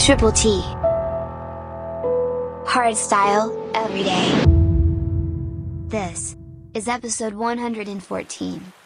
Triple T. Hardstyle, every day. This is episode 114.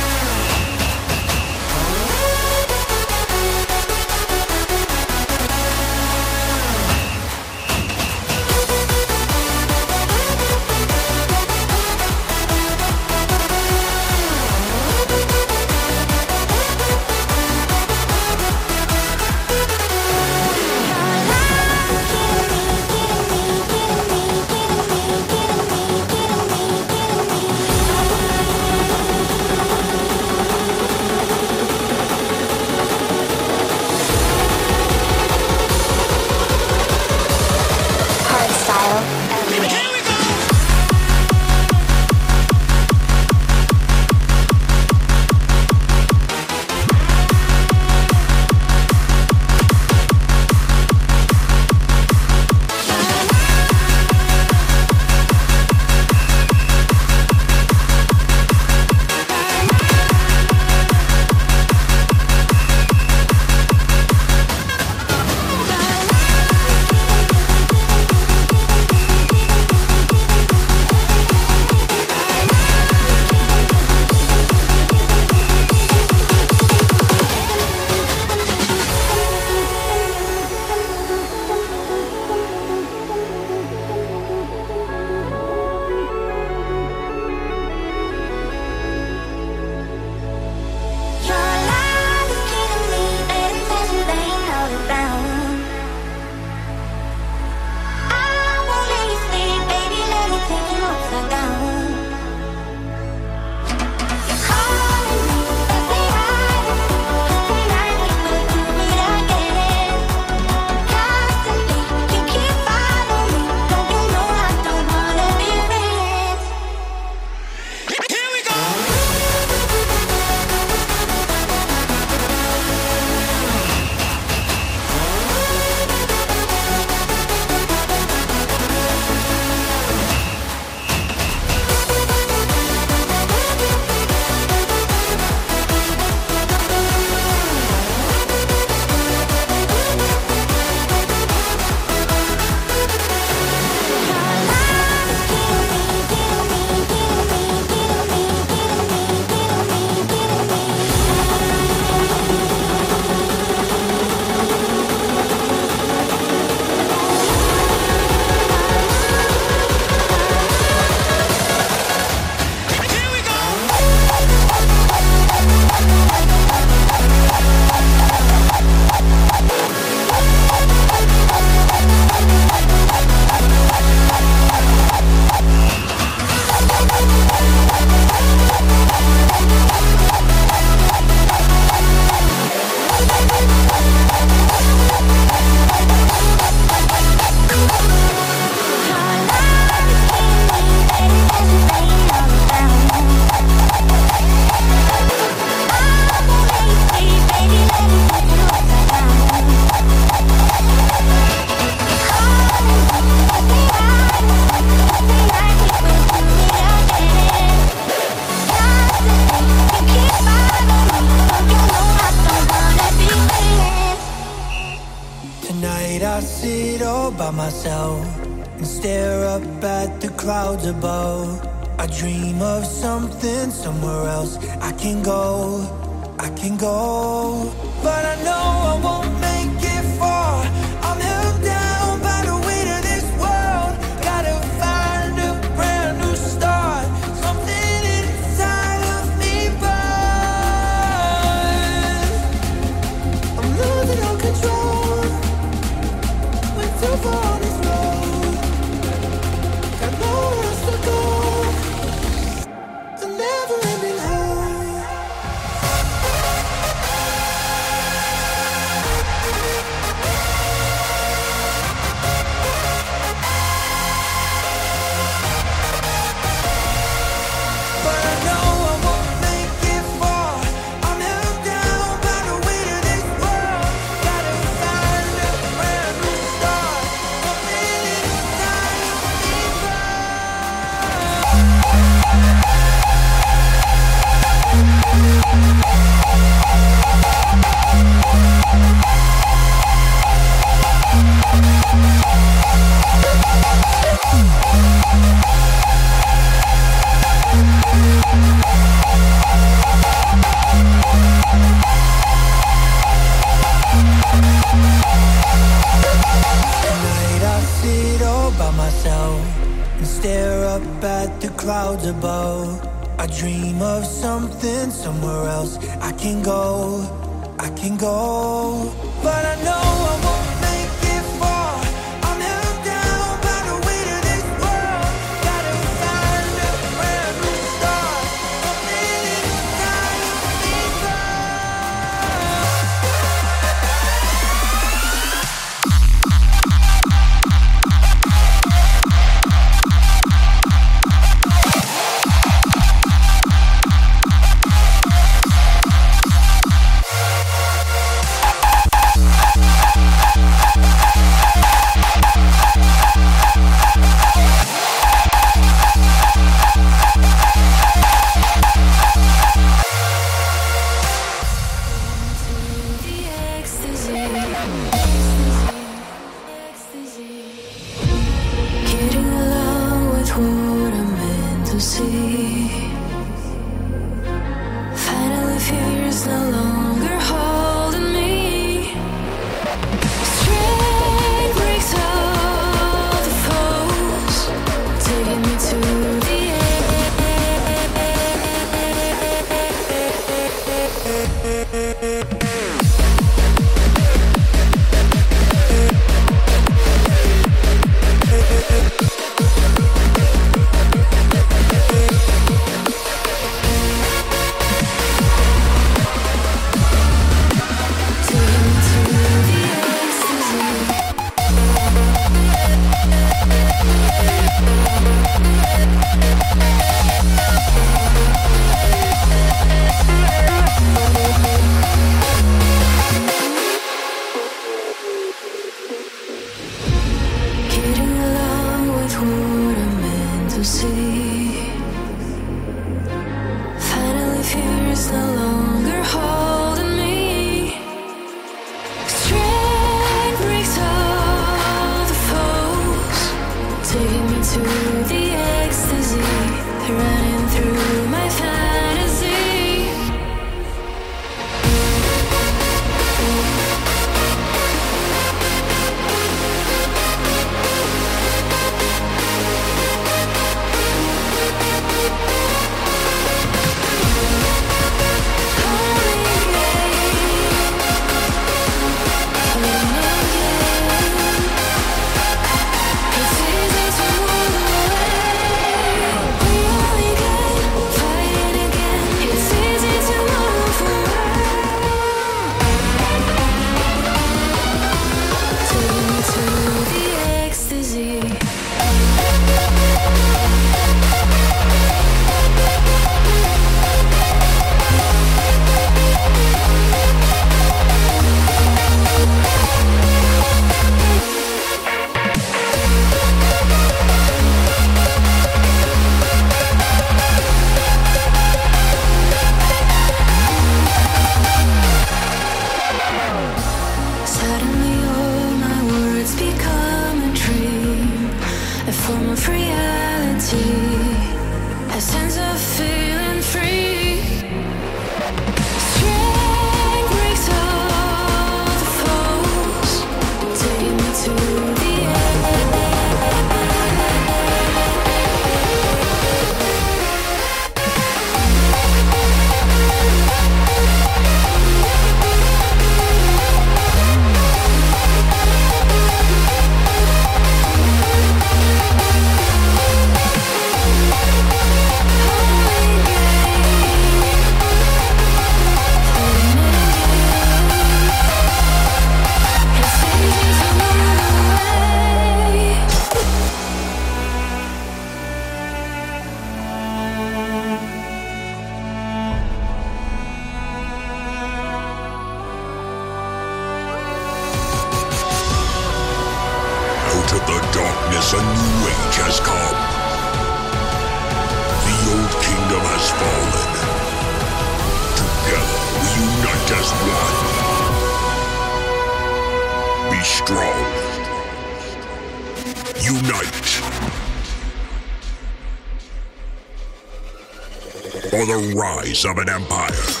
Rise of an empire.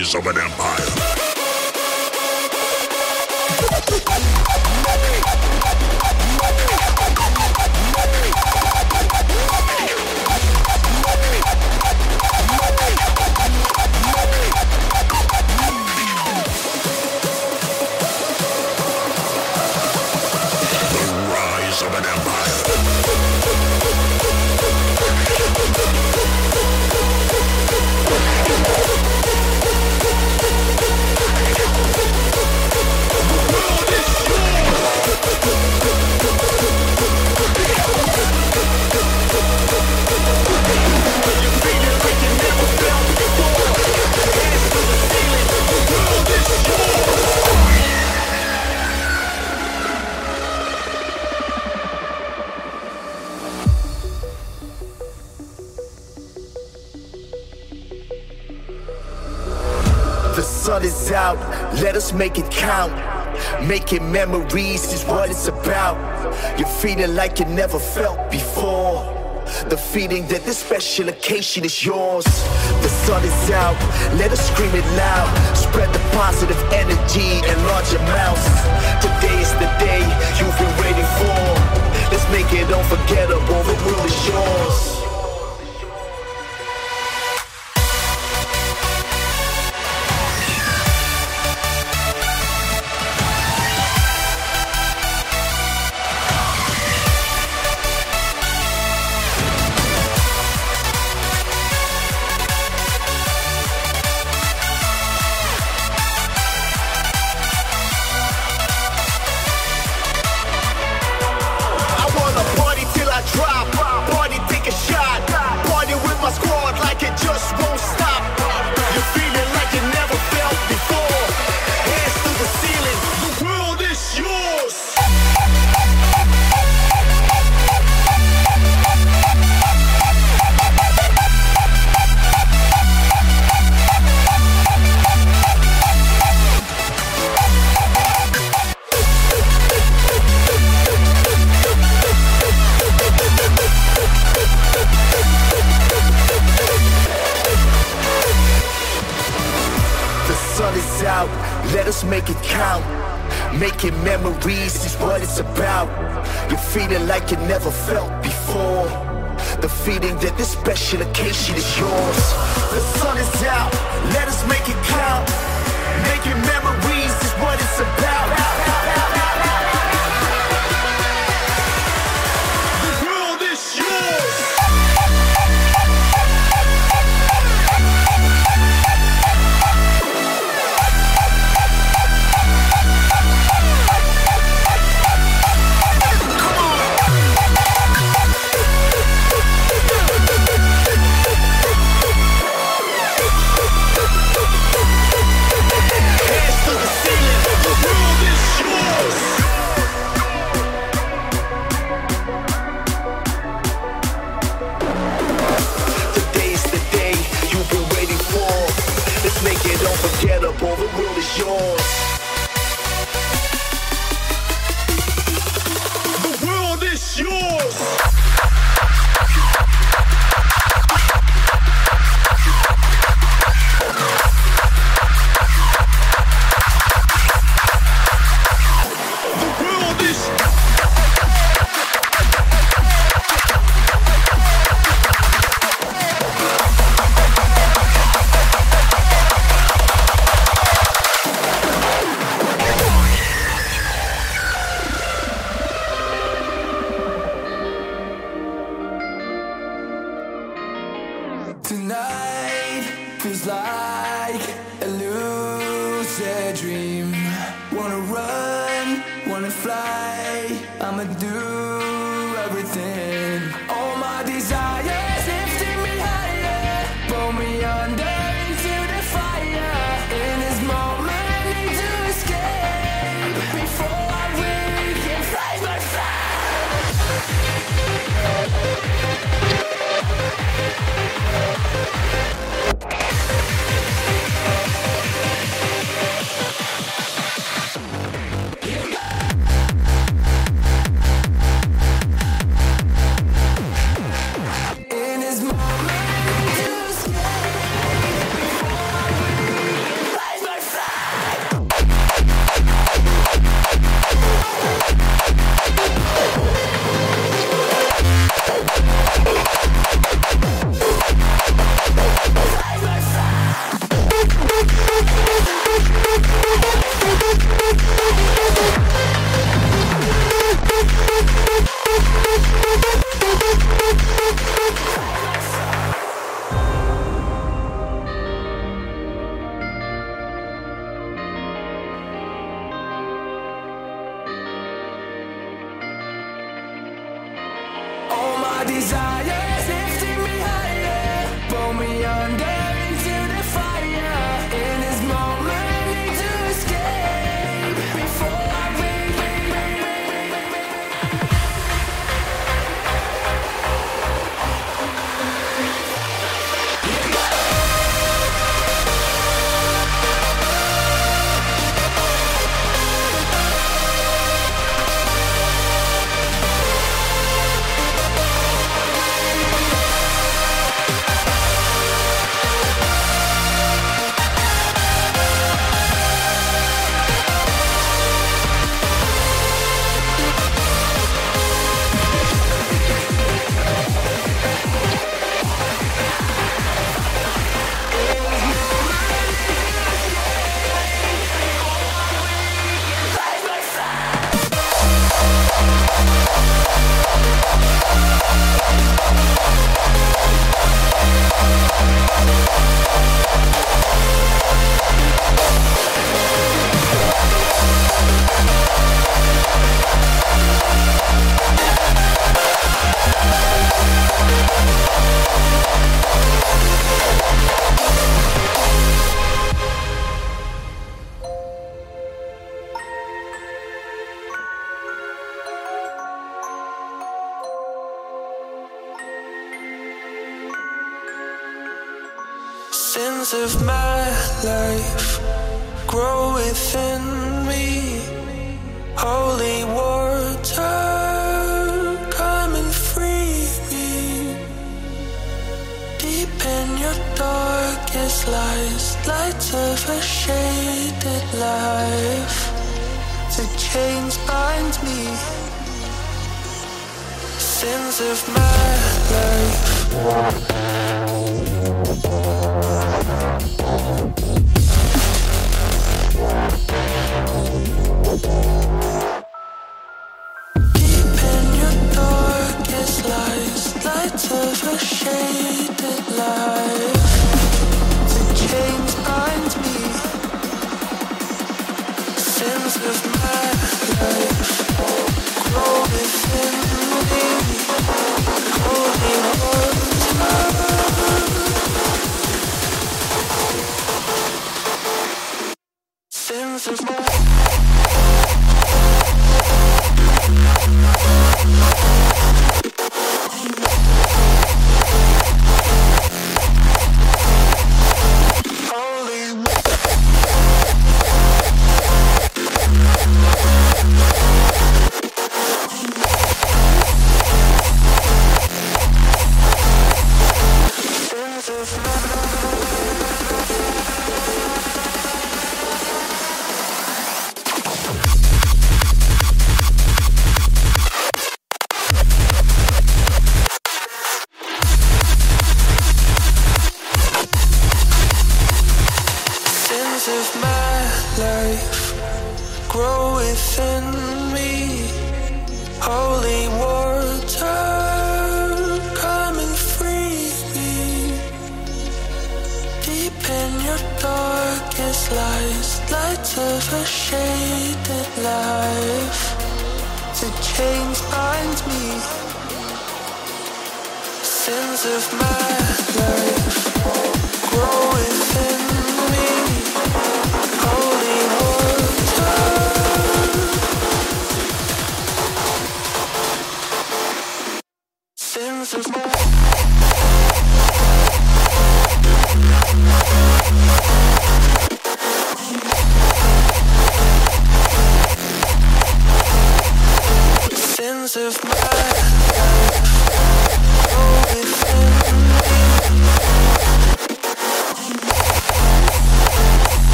Of an empire. Make it count. Making memories is what it's about. You're feeling like you never felt before. The feeling that this special occasion is yours. The sun is out, let us scream it loud. Spread the positive energy in large amounts. Today is the day you've been waiting for. Let's make it unforgettable, the world is yours. Sun is out, let us make it count. Making memories is what it's about. You're feeling like you never felt before. The feeling that this special occasion is yours. The sun is out, let us make it count. Making memories is what it's about.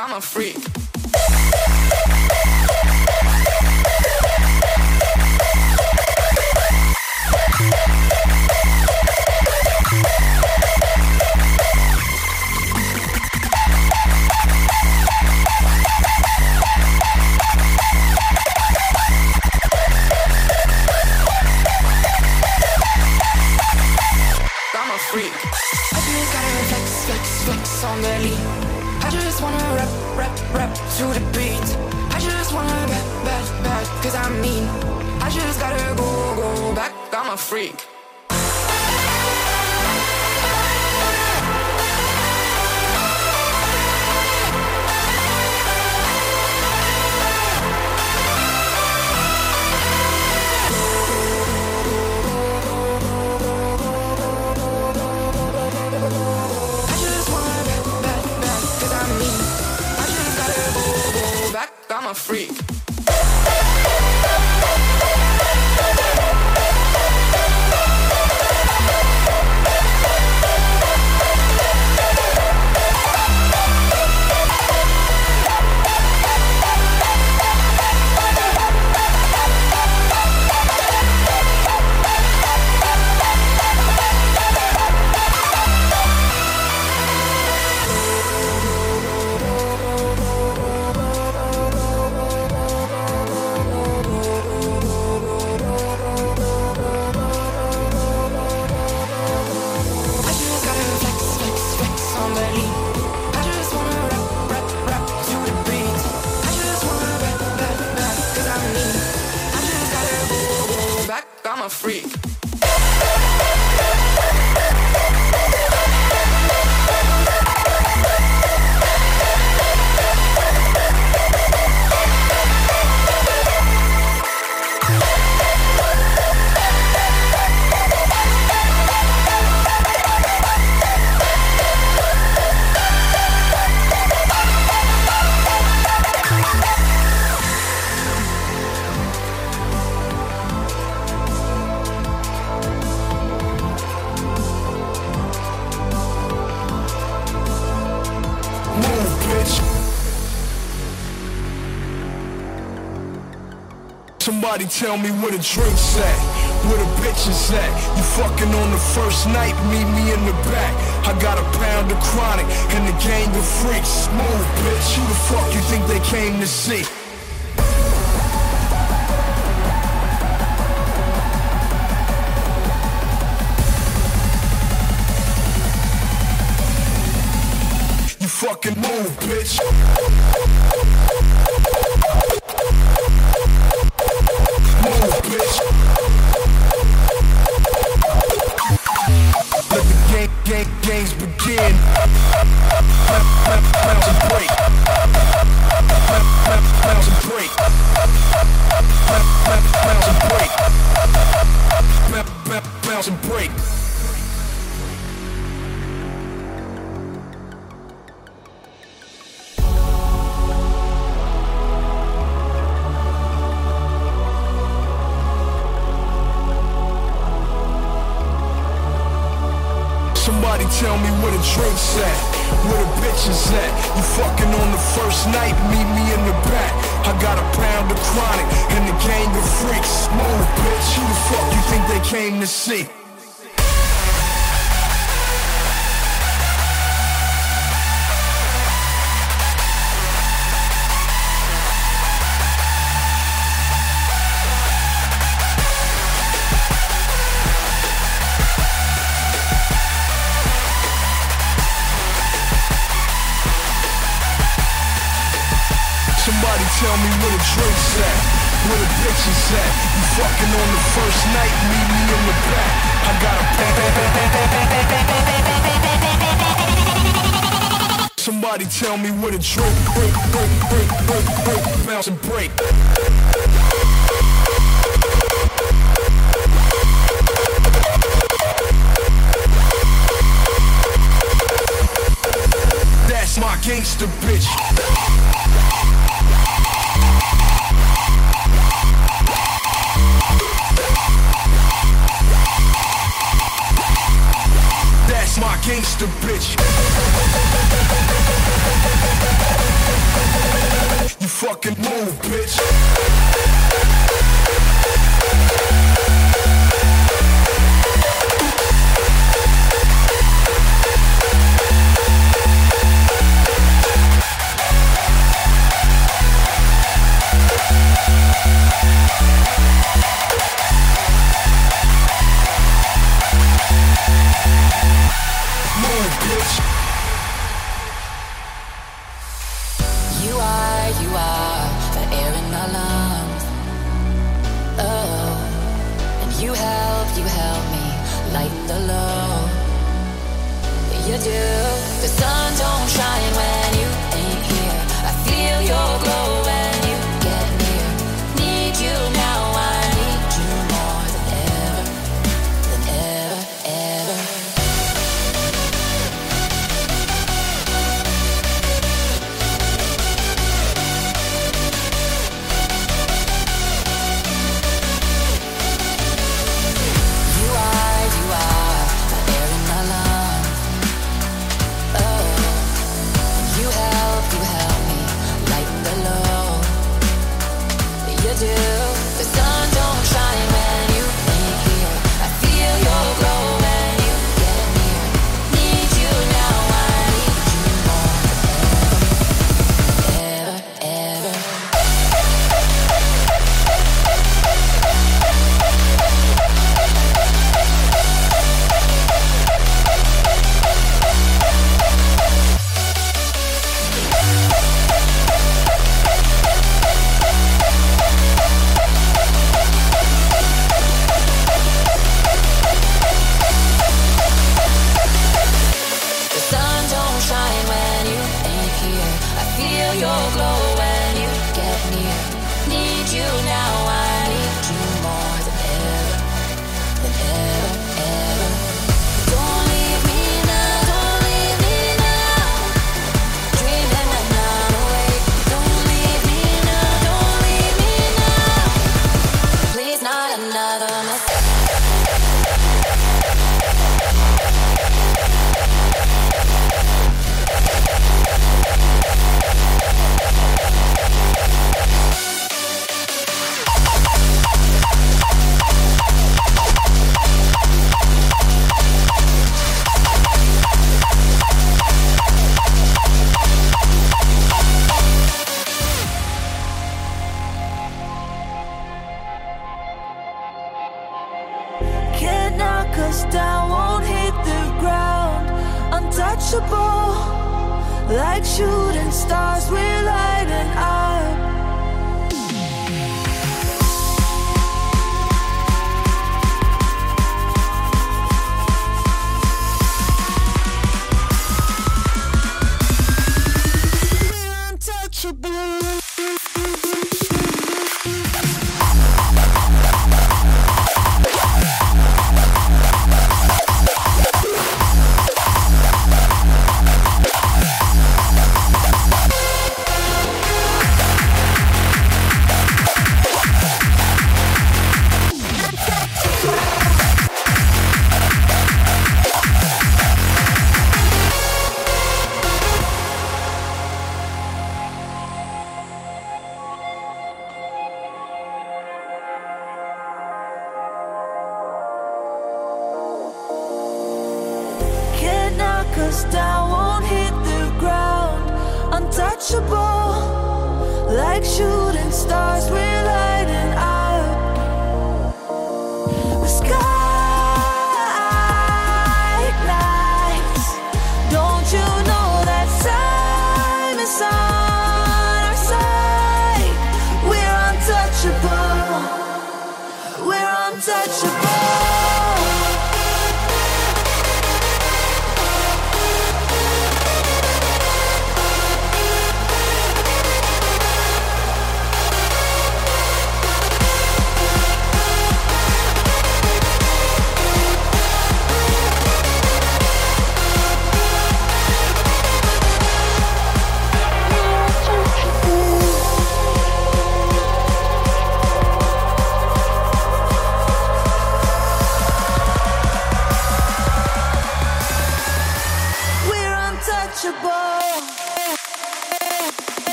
I'm a freak. freak. Tell me where the drinks at, where the bitches at. You fucking on the first night, meet me in the back. I got a pound of chronic and a gang of freaks. Move, bitch, who the fuck you think they came to see? Tell me where the drinks at, where the bitches at. You fucking on the first night, meet me in the back. I got a Somebody tell me where the drink, break, break, break, break, break, bounce and break. That's my gangster bitch. gangster bitch. You fucking move, bitch. light the low. You do. The sun don't shine.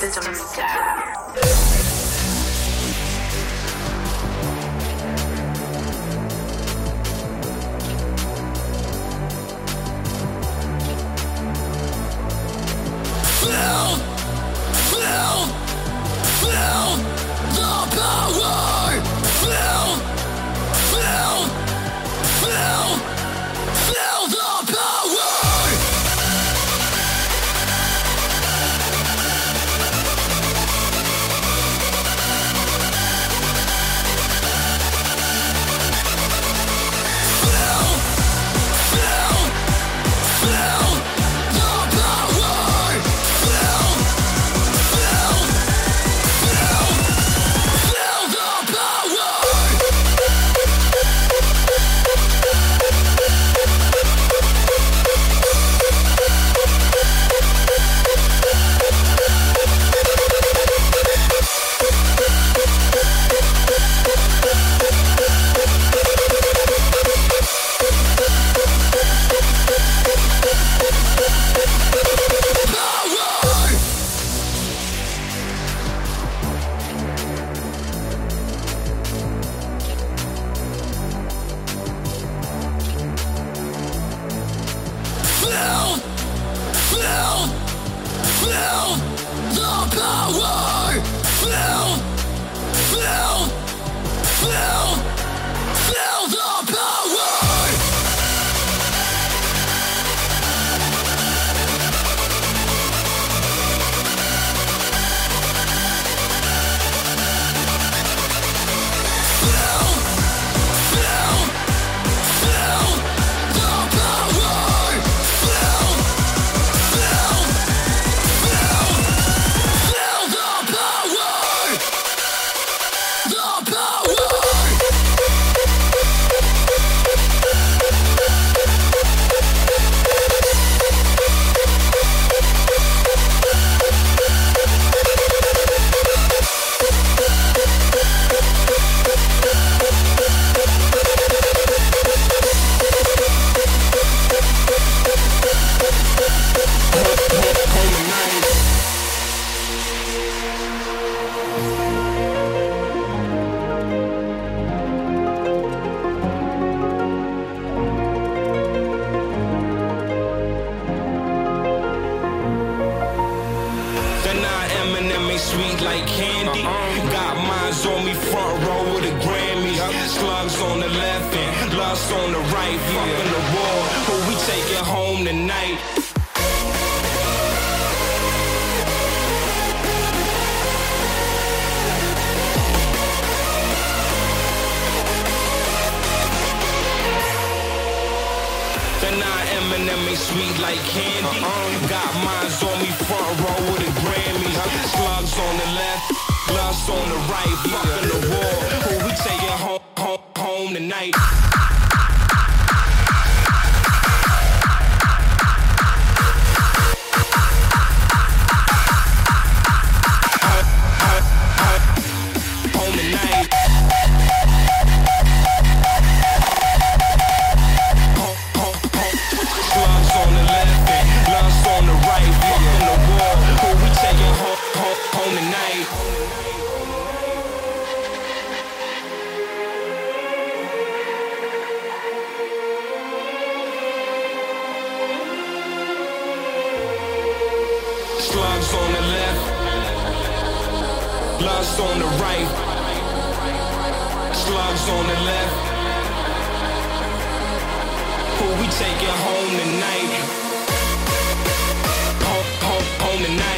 Appel sur like candy. Got mines on me front row with a Grammy. Slugs on the left and lust on the right. Fucking the wall, but we take it home tonight. Then I Eminem ain't sweet like candy. Uh-uh. Got mines on me front row with a on the right, yeah. fucking the Slugs on the left, lust on the right. Slugs on the left. Who we taking home tonight? Home, home, home tonight.